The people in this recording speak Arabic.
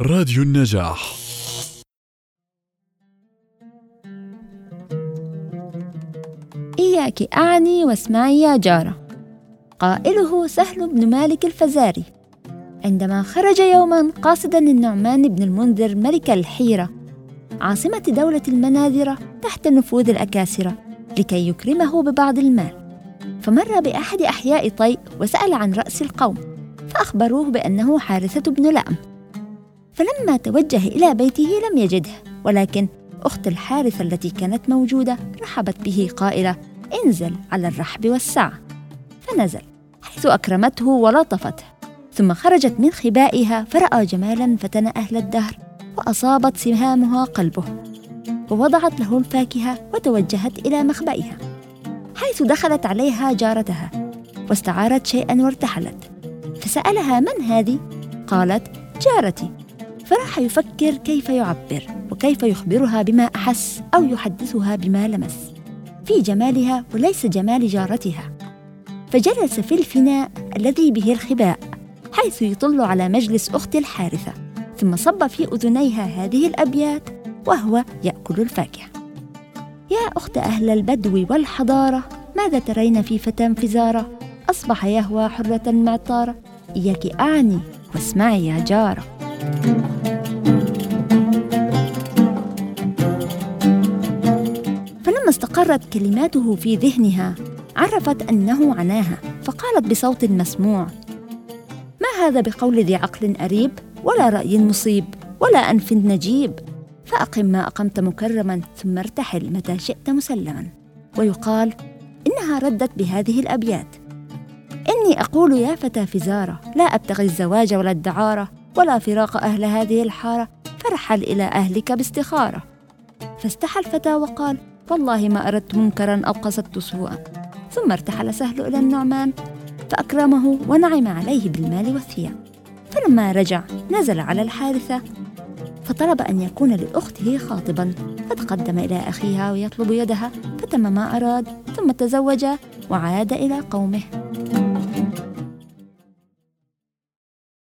راديو النجاح. إياك أعني واسمعي يا جارة. قائله سهل بن مالك الفزاري. عندما خرج يوما قاصدا النعمان بن المنذر ملك الحيرة عاصمة دولة المناذرة تحت نفوذ الأكاسرة لكي يكرمه ببعض المال. فمر بأحد أحياء طي وسأل عن رأس القوم فأخبروه بأنه حارثة بن لأم. فلما توجه إلى بيته لم يجده ولكن أخت الحارثة التي كانت موجودة رحبت به قائلة انزل على الرحب والسعة. فنزل حيث أكرمته ولطفته. ثم خرجت من خبائها فرأى جمالا فتن أهل الدهر وأصابت سهامها قلبه. ووضعت له الفاكهة وتوجهت إلى مخبئها حيث دخلت عليها جارتها واستعارت شيئا وارتحلت. فسألها من هذه؟ قالت جارتي. فراح يفكر كيف يعبر وكيف يخبرها بما أحس أو يحدثها بما لمس في جمالها وليس جمال جارتها. فجلس في الفناء الذي به الخباء حيث يطل على مجلس أخت الحارثة ثم صب في أذنيها هذه الأبيات وهو يأكل الفاكهة. يا أخت أهل البدو والحضارة ماذا ترين في فتى فزارة أصبح يهوى حرة معطارة. إياك أعني واسمعي يا جارة. فلما استقرت كلماته في ذهنها عرفت أنه عناها فقالت بصوت مسموع ما هذا بقول ذي عقل أريب؟ ولا رأي مصيب ولا أنف نجيب. فأقم ما أقمت مكرما ثم ارتحل متى شئت مسلما. ويقال إنها ردت بهذه الأبيات. إني أقول يا فتى فزارة لا أبتغي الزواج ولا الدعارة ولا فراق أهل هذه الحارة فارحل إلى أهلك باستخارة. فاستحى الفتى وقال والله ما أردت منكرا أو قصدت سوءا. ثم ارتحل سهل إلى النعمان فأكرمه ونعم عليه بالمال والثياب. فلما رجع نزل على الحارثة فطلب أن يكون لأخته خاطبا. فتقدم إلى أخيها ويطلب يدها فتم ما أراد ثم تزوجا وعاد إلى قومه.